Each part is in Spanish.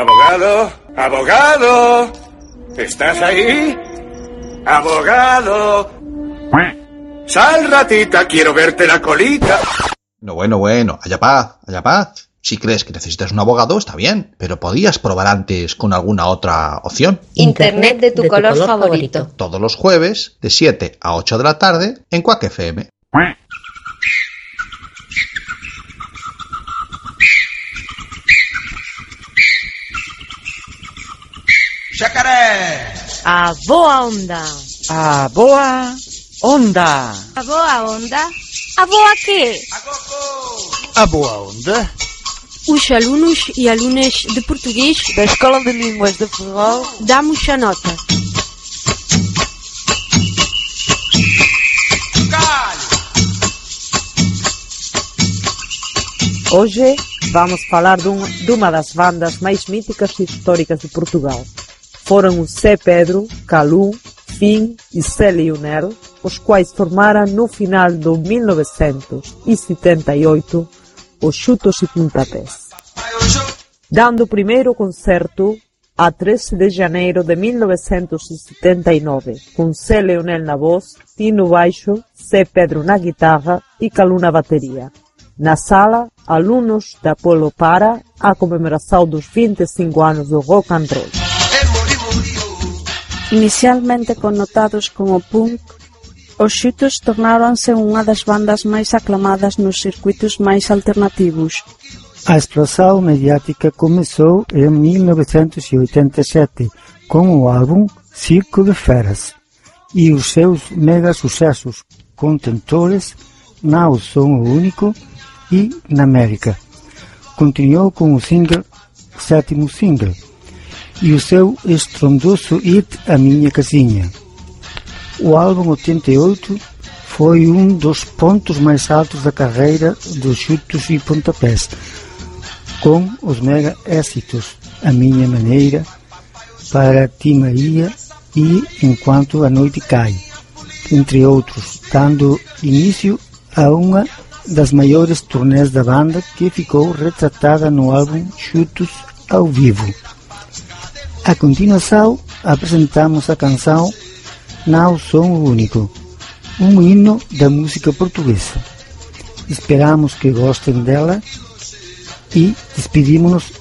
Abogado, abogado. ¿Estás ahí? Abogado. Sal, ratita, quiero verte la colita. No, bueno, bueno, haya paz, haya paz. Si crees que necesitas un abogado, está bien, pero podías probar antes con alguna otra opción. Internet de tu, color, favorito. Todos los jueves, de 7 a 8 de la tarde, en Quack FM. Xacaré! A boa onda. A boa onda! A boa onda. A boa quê? A boa onda Os alunos e alunas de português da Escola de Línguas de Ferrol damos a nota. Hoje vamos falar dun, dunha das bandas máis míticas e históricas de Portugal. Foron os Zé Pedro, Calú, Fim e Zé Lionel, os quais formaram no final do 1978 os Chutos e Puntapés. Dando o primeiro concerto a 13 de janeiro de 1979, com Zé Leonel na voz, Tino baixo, Zé Pedro na guitarra e Calú na bateria. Na sala, alunos da Polo Para a comemoração dos 25 anos do rock and roll. Inicialmente connotados como punk, os Xutos tornáronse unha das bandas máis aclamadas nos circuitos máis alternativos. A explosão mediática começou em 1987 com o álbum Circo de Feras e os seus mega sucessos contentores Now Som Único e Na América. Continuou com o single sétimo single e o seu estrondoso hit A Minha Casinha. O álbum 88 foi um dos pontos mais altos da carreira dos chutos e pontapés, com os mega êxitos A Minha Maneira, Para Ti Maria e Enquanto a Noite Cai, entre outros, dando início a uma das maiores turnês da banda que ficou retratada no álbum Chutos ao Vivo. A continuação, apresentamos a canção Now Som Único, um hino da música portuguesa. Esperamos que gostem dela e despedimos-nos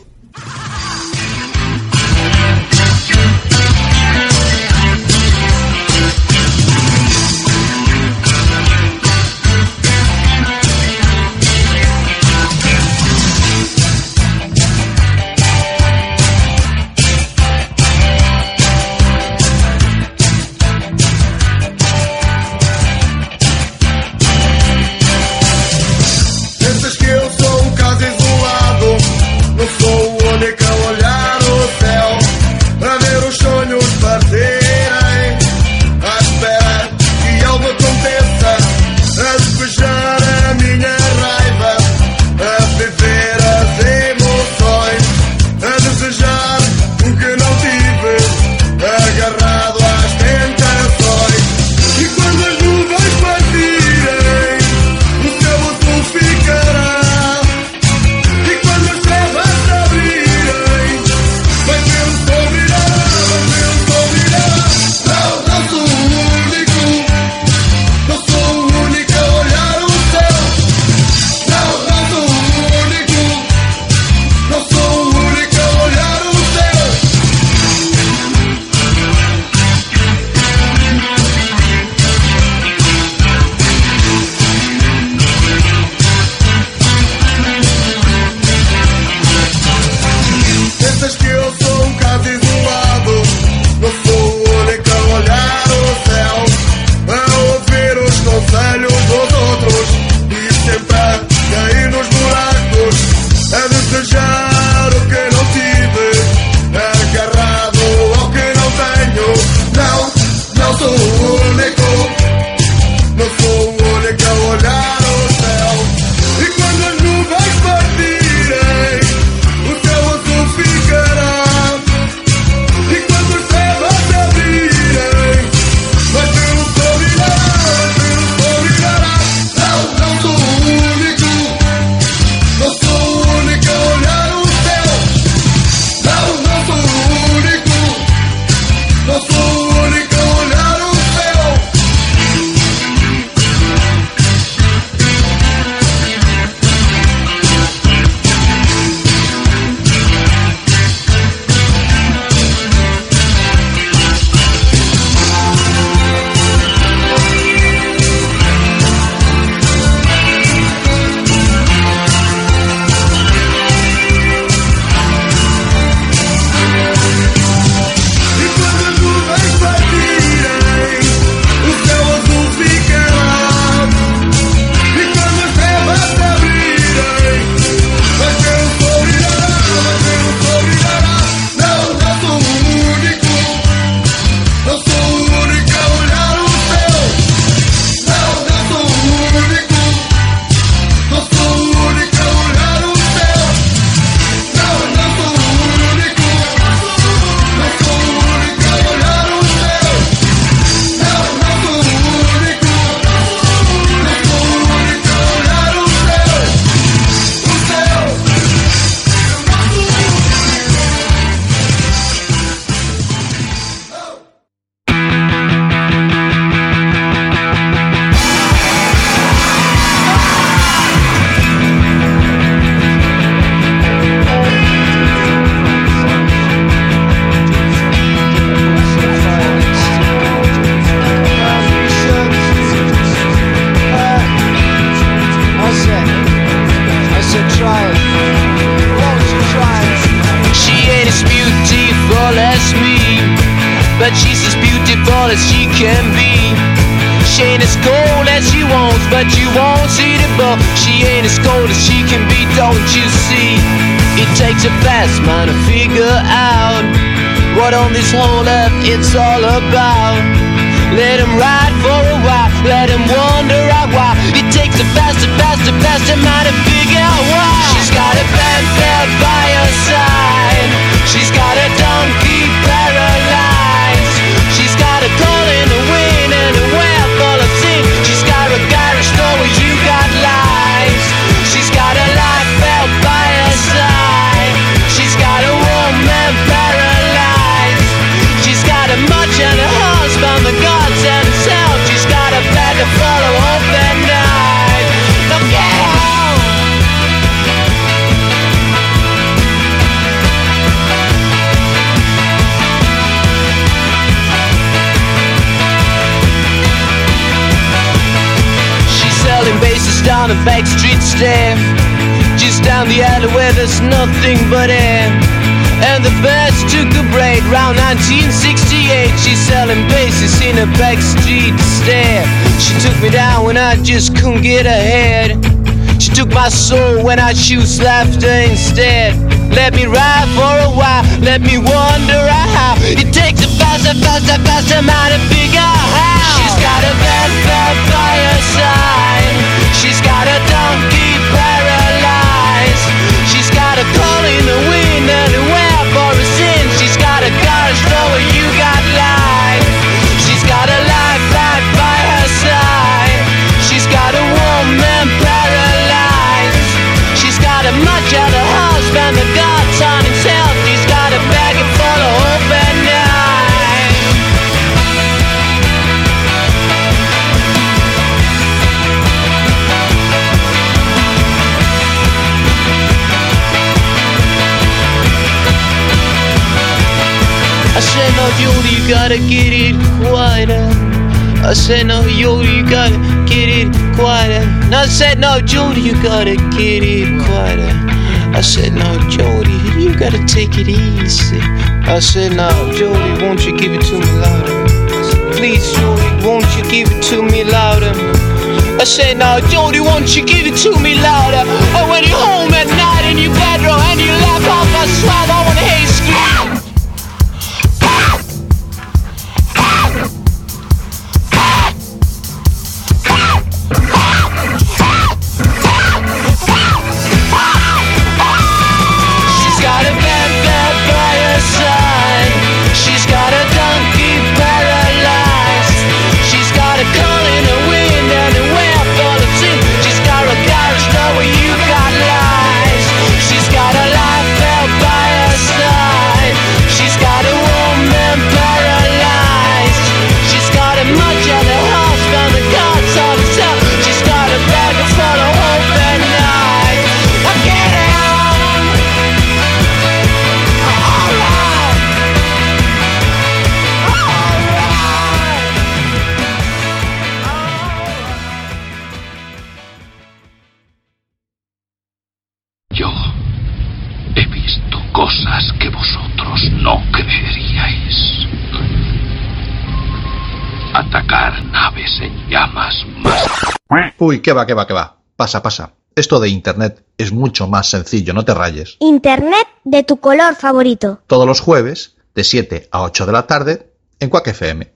wonder out why. It takes a faster, faster, faster man to figure out why. She's got a panther by her side. Down the alley where there's nothing but air. And the birds took a break round 1968. She's selling bases in a back street stair. She took me down when I just couldn't get ahead. She took my soul when I choose laughter instead. Let me ride for a while, let me wonder how it takes a faster, faster, faster man to figure how. She's got a bad bad by her side. She's got a donkey a call in the wind well for a sin. She's got a garage door where you got life. She's got a life right by her side. She's got a woman paralyzed. She's got a much other husband, no, Jody, you gotta get it quieter. I said no, Jody, you gotta get it quieter. And I said no, Jody, you gotta get it quieter. I said no, Jody, you gotta take it easy. I said no, Jody, won't you give it to me louder? I Please, Jody, won't you give it to me louder? I said, now, Jody, won't you give it to me louder? Or when you're home at night in your bedroom and you laugh off my swag, I wanna hear Uy, que va, que va, que va. Pasa, pasa. Esto de Internet es mucho más sencillo, no te rayes. Internet de tu color favorito. Todos los jueves, de 7 a 8 de la tarde, en Quack FM.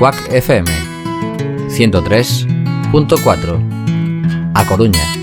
Cuac FM 103.4 A Coruña.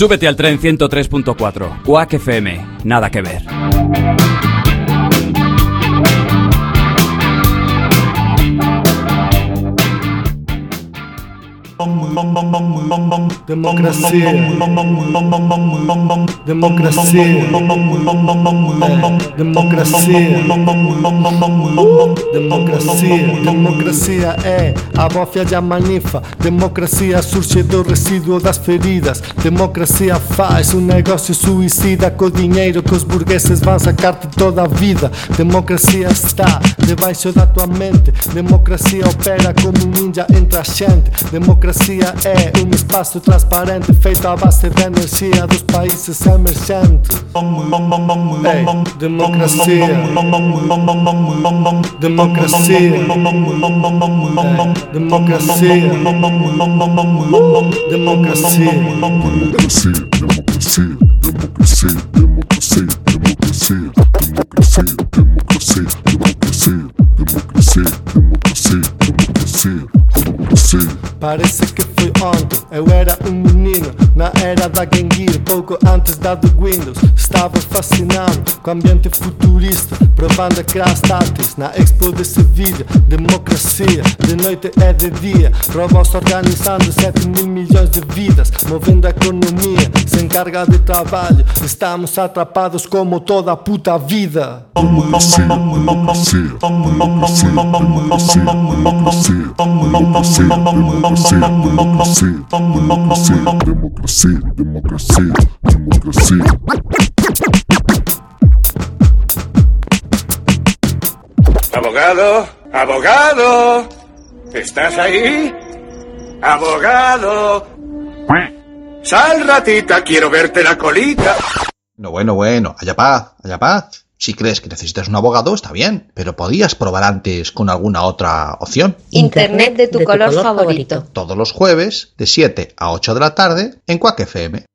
Súbete al tren 103.4. Quack FM. Nada que ver. Democracia. Democracia. Democracia. Democracia. Democracia é a bófia de manifa. Democracia surge do resíduo das feridas. Democracia faz um negócio suicida com o dinheiro que os burgueses vão sacar de toda a vida. Democracia está debaixo da tua mente. Democracia opera como um ninja entre a gente. Democracia é um espaço transparente feito à base da energia dos países emergentes. Ei, democracia. Democracia. Ei, democracia. Democracia. Democracia, democracia, democracia, democracia, democracia, democracia, democracia, democracia, democracia, democracia, democracia. Parece que foi ontem, eu era um menino Na era da Gear, pouco antes da do Windows. Estava fascinado com o ambiente futurista Provando a crash táteis na expo de Sevilha. Democracia, de noite é de dia. Robôs organizando 7 mil milhões de vidas Movendo a economia, sem carga de trabalho. Estamos atrapados como toda a puta vida democracia, democracia, democracia, democracia. Abogado, abogado, ¿estás ahí? Abogado. Sal ratita, quiero verte la colita. No, bueno, bueno, allá paz, allá paz. Si crees que necesitas un abogado, está bien, pero podías probar antes con alguna otra opción. Internet de tu, color, favorito. Todos los jueves, de 7 a 8 de la tarde, en Quack FM.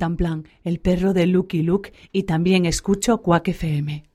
Rantanplan, el perro de Lucky Luke y también escucho Quack FM.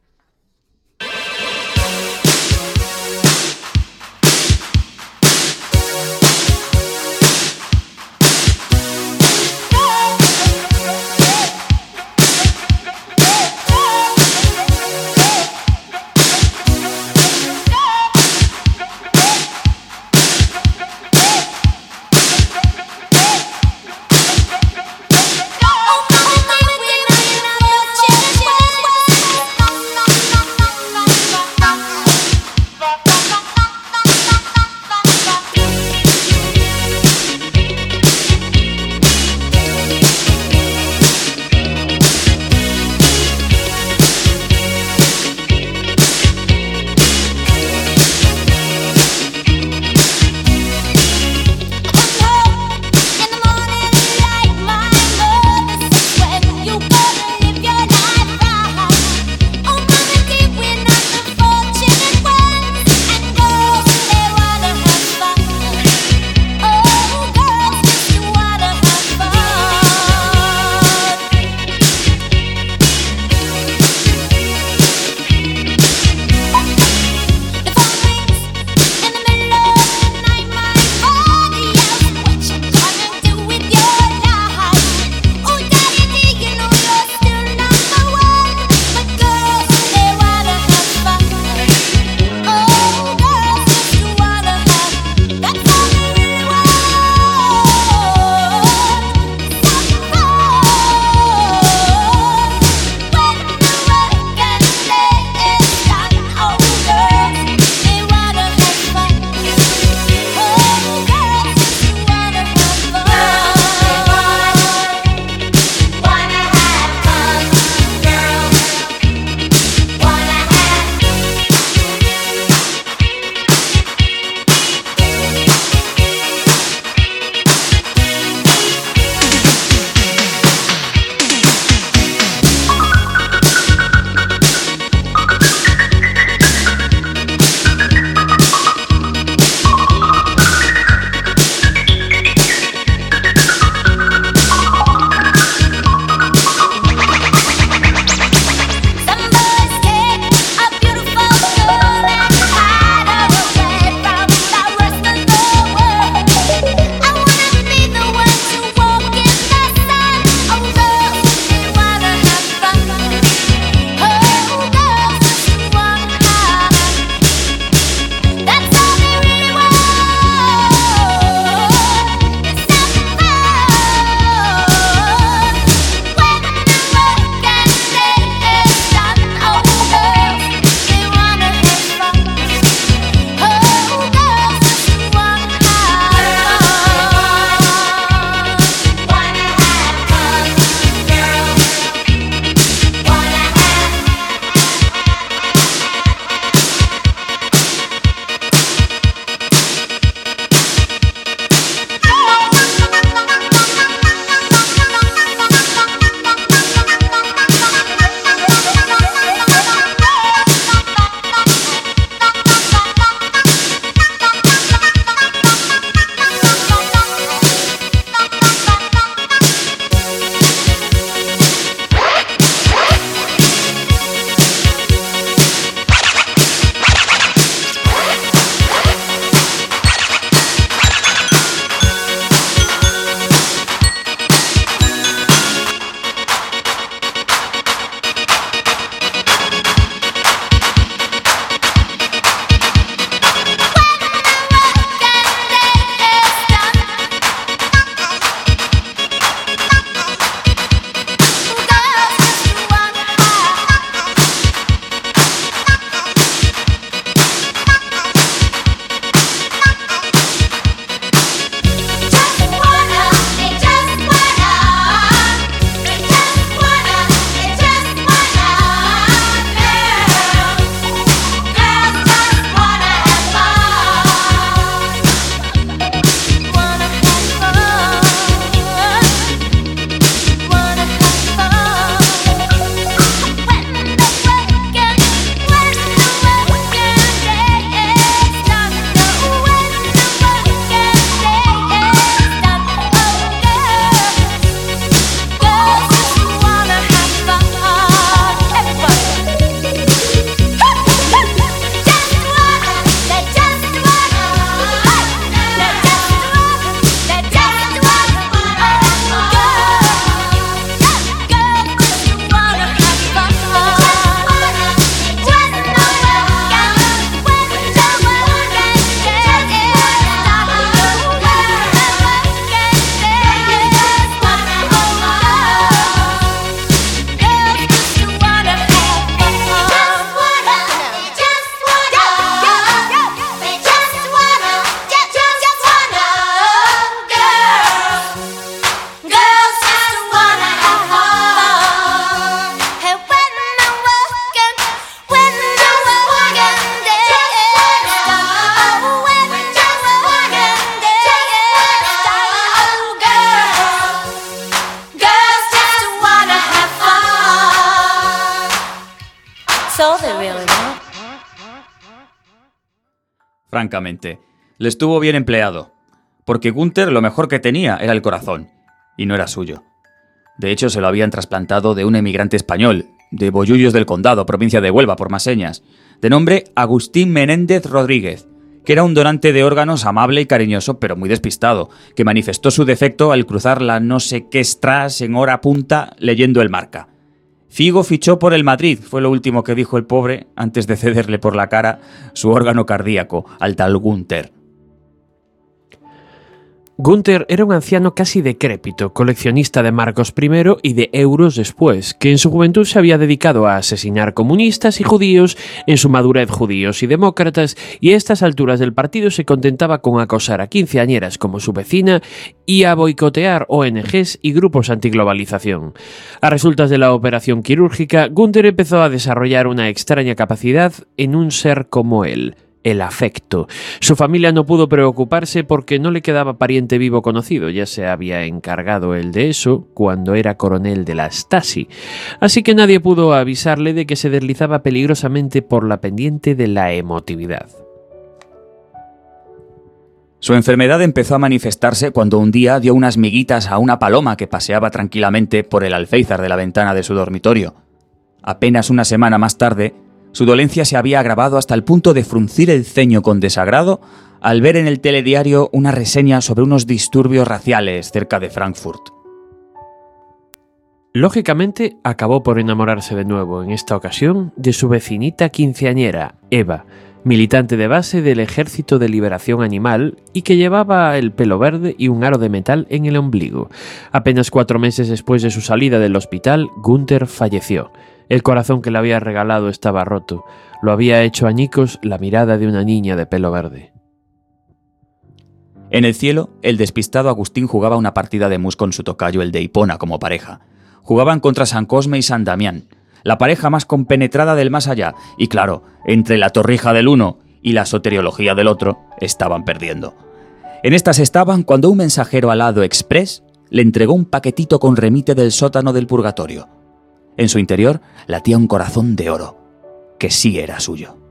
Francamente, le estuvo bien empleado, porque Gunther lo mejor que tenía era el corazón, y no era suyo. De hecho, se lo habían trasplantado de un emigrante español, de Bollullos del Condado, provincia de Huelva, por más señas, de nombre Agustín Menéndez Rodríguez, que era un donante de órganos amable y cariñoso, pero muy despistado, que manifestó su defecto al cruzar la no sé qué stras en hora punta leyendo el marca. Figo fichó por el Madrid, fue lo último que dijo el pobre antes de cederle por la cara su órgano cardíaco al tal Gunther. Gunther era un anciano casi decrépito, coleccionista de marcos primero y de euros después, que en su juventud se había dedicado a asesinar comunistas y judíos, en su madurez judíos y demócratas, y a estas alturas del partido se contentaba con acosar a quinceañeras como su vecina y a boicotear ONGs y grupos antiglobalización. A resultas de la operación quirúrgica, Gunther empezó a desarrollar una extraña capacidad en un ser como él, el afecto. Su familia no pudo preocuparse porque no le quedaba pariente vivo conocido, ya se había encargado él de eso cuando era coronel de la Stasi, así que nadie pudo avisarle de que se deslizaba peligrosamente por la pendiente de la emotividad. Su enfermedad empezó a manifestarse cuando un día dio unas miguitas a una paloma que paseaba tranquilamente por el alféizar de la ventana de su dormitorio. Apenas una semana más tarde, su dolencia se había agravado hasta el punto de fruncir el ceño con desagrado al ver en el telediario una reseña sobre unos disturbios raciales cerca de Frankfurt. Lógicamente, acabó por enamorarse de nuevo, en esta ocasión, de su vecinita quinceañera, Eva, militante de base del Ejército de Liberación Animal y que llevaba el pelo verde y un aro de metal en el ombligo. Apenas cuatro meses después de su salida del hospital, Gunther falleció. El corazón que le había regalado estaba roto. Lo había hecho añicos la mirada de una niña de pelo verde. En el cielo, el despistado Agustín jugaba una partida de mus con su tocayo, el de Hipona, como pareja. Jugaban contra San Cosme y San Damián, la pareja más compenetrada del más allá, y claro, entre la torrija del uno y la soteriología del otro, estaban perdiendo. En estas estaban cuando un mensajero alado express le entregó un paquetito con remite del sótano del purgatorio. En su interior latía un corazón de oro, que sí era suyo.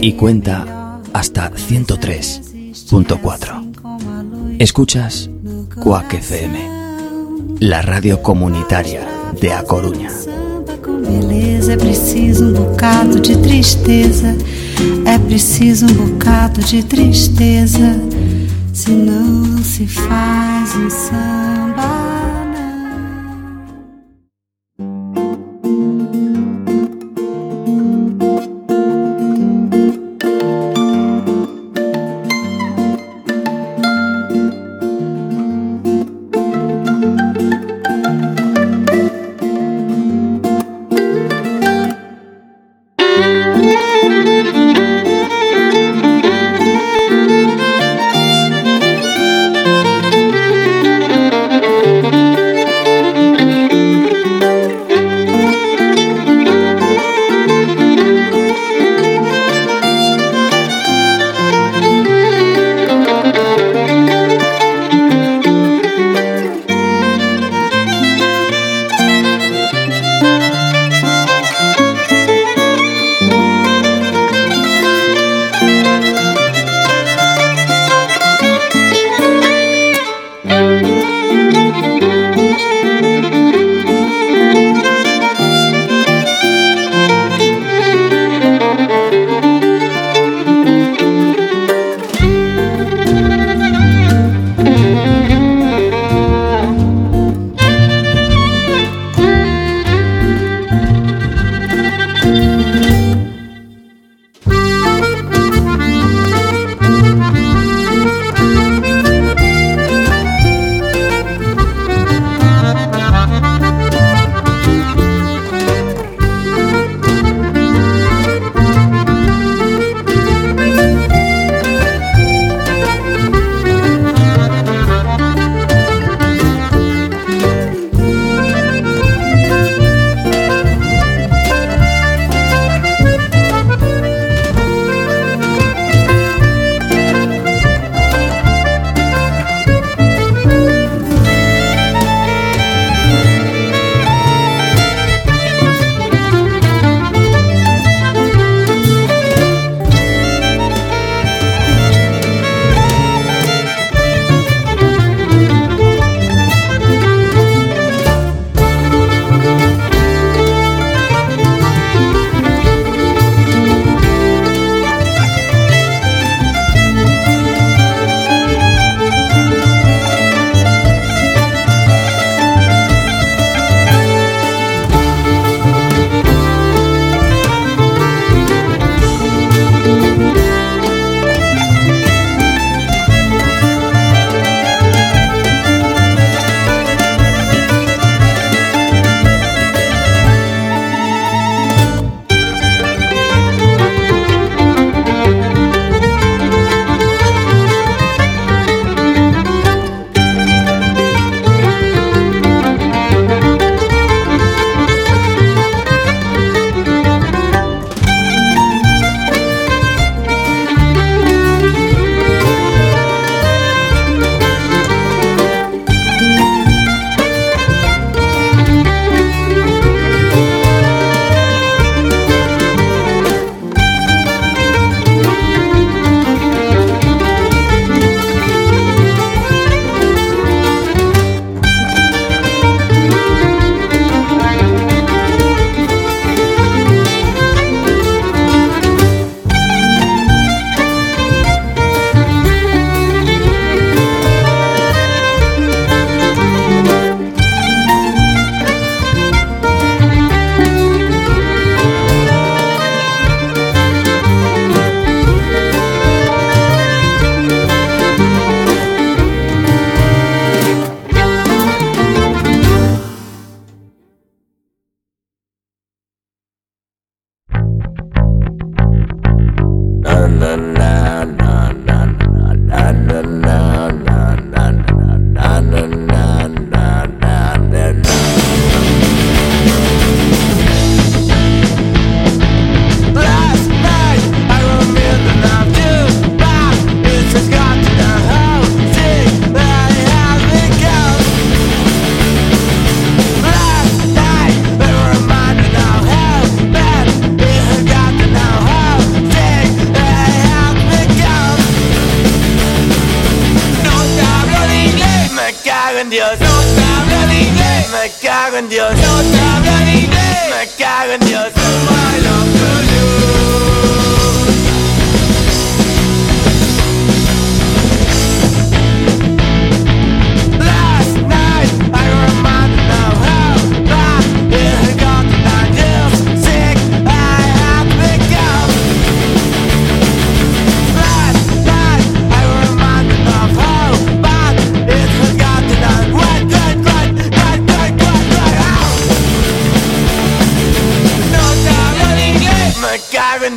Y cuenta hasta 103.4. Escuchas Quack FM, la radio comunitaria de A Coruña. beleza. É preciso um bocado de tristeza. É preciso um bocado de tristeza. Senão não se faz um samba.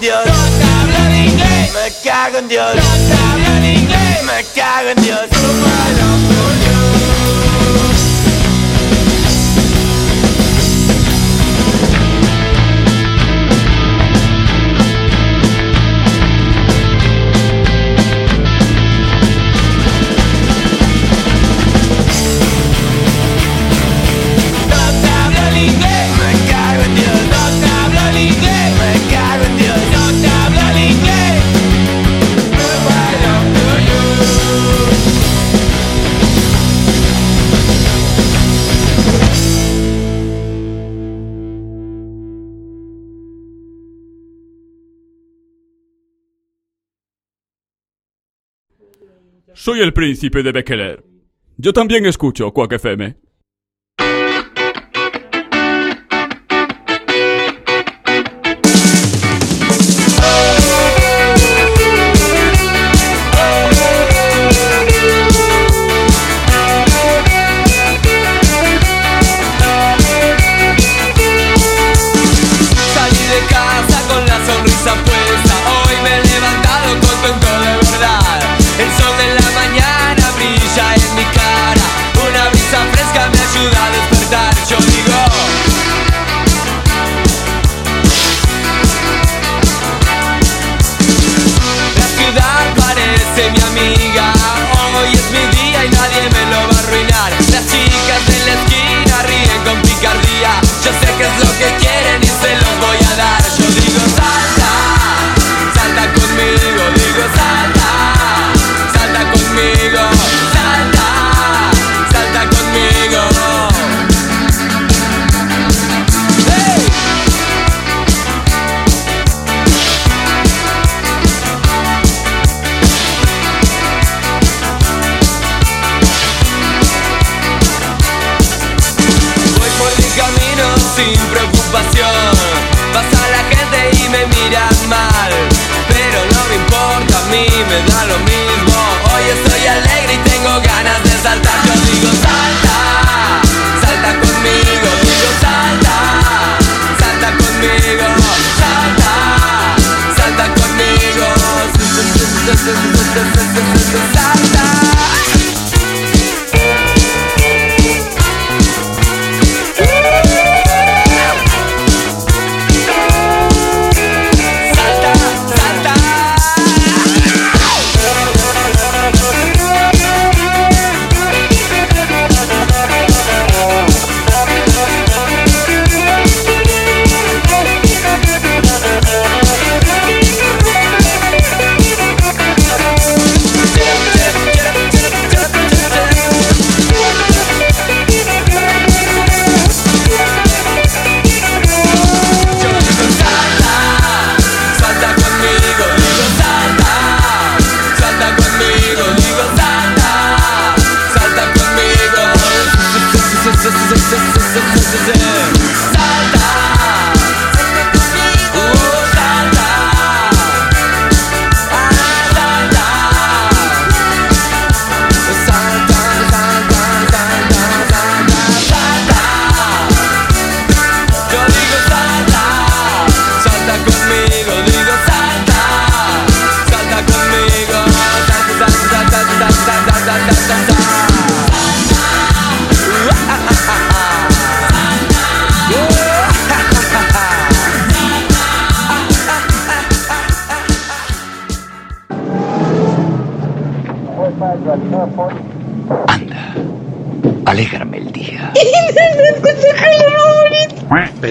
Dios. No te hablo en inglés. Me cago en Dios. No te hablo en inglés. Me cago en Dios. Chúpalo, Soy el príncipe de Bekeler. Yo también escucho Quack FM.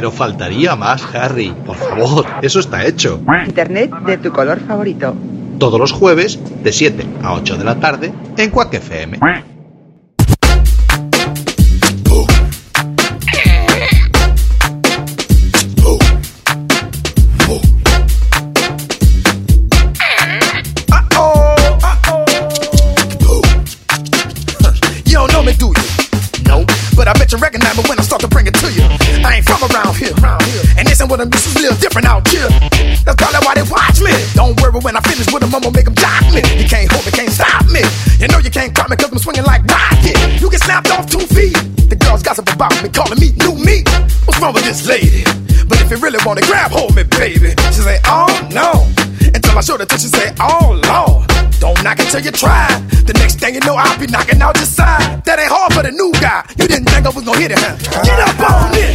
Pero faltaría más, Harry. Por favor, eso está hecho. Internet de tu color favorito. Todos los jueves, de 7 a 8 de la tarde, en Quack FM. Till you try. The next thing you know, I'll be knocking out your side. That ain't hard for the new guy. You didn't think I was gonna hit it, huh? Get up on this.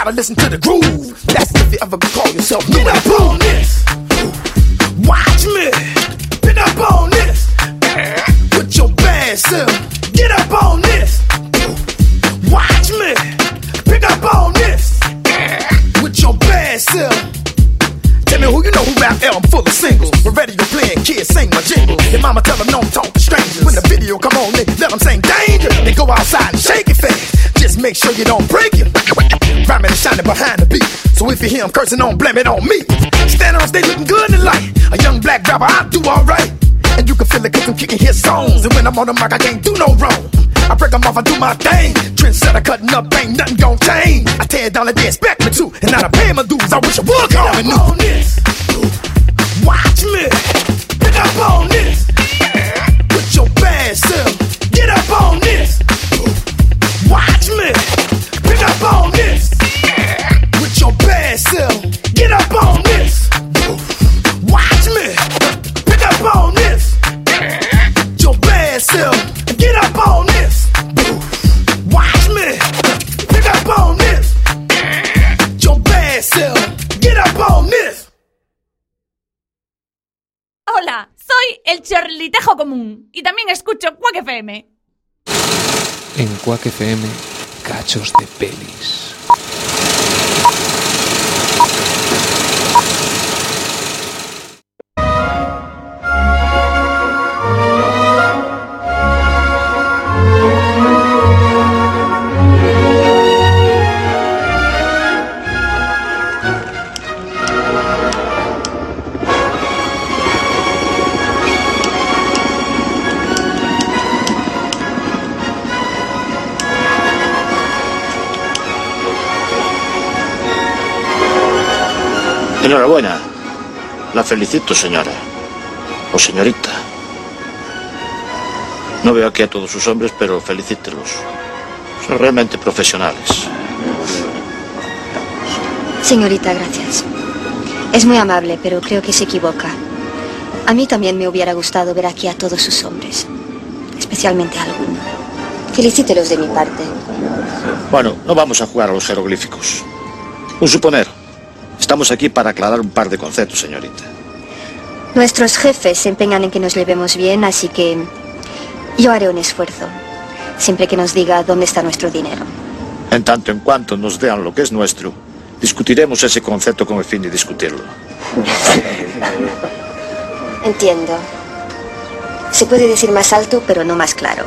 Gotta listen to the groove. That's if you ever call yourself Get if you hear them cursing, don't blame it on me. Stand on stage looking good in light. A young black rapper, I do alright. And you can feel it cause I'm kicking his songs. And when I'm on the mic, I can't do no wrong. I break them off, I do my thing. Trendsetter cutting up, ain't nothing gon' change. I tear down like they expect me to. And now I pay my dues, I wish I would call me new. this. Watch me. El chorlitejo común y también escucho Quack FM. En Quack FM, cachos de pelis. Enhorabuena. La felicito, señora. O señorita. No veo aquí a todos sus hombres, pero felicítelos. Son realmente profesionales. Señorita, gracias. Es muy amable, pero creo que se equivoca. A mí también me hubiera gustado ver aquí a todos sus hombres, especialmente a alguno. Felicítelos de mi parte. Bueno, no vamos a jugar a los jeroglíficos. Un suponer. Estamos aquí para aclarar un par de conceptos, señorita. Nuestros jefes se empeñan en que nos llevemos bien, así que yo haré un esfuerzo, siempre que nos diga dónde está nuestro dinero. En tanto en cuanto nos vean lo que es nuestro, discutiremos ese concepto con el fin de discutirlo. Entiendo. Se puede decir más alto, pero no más claro.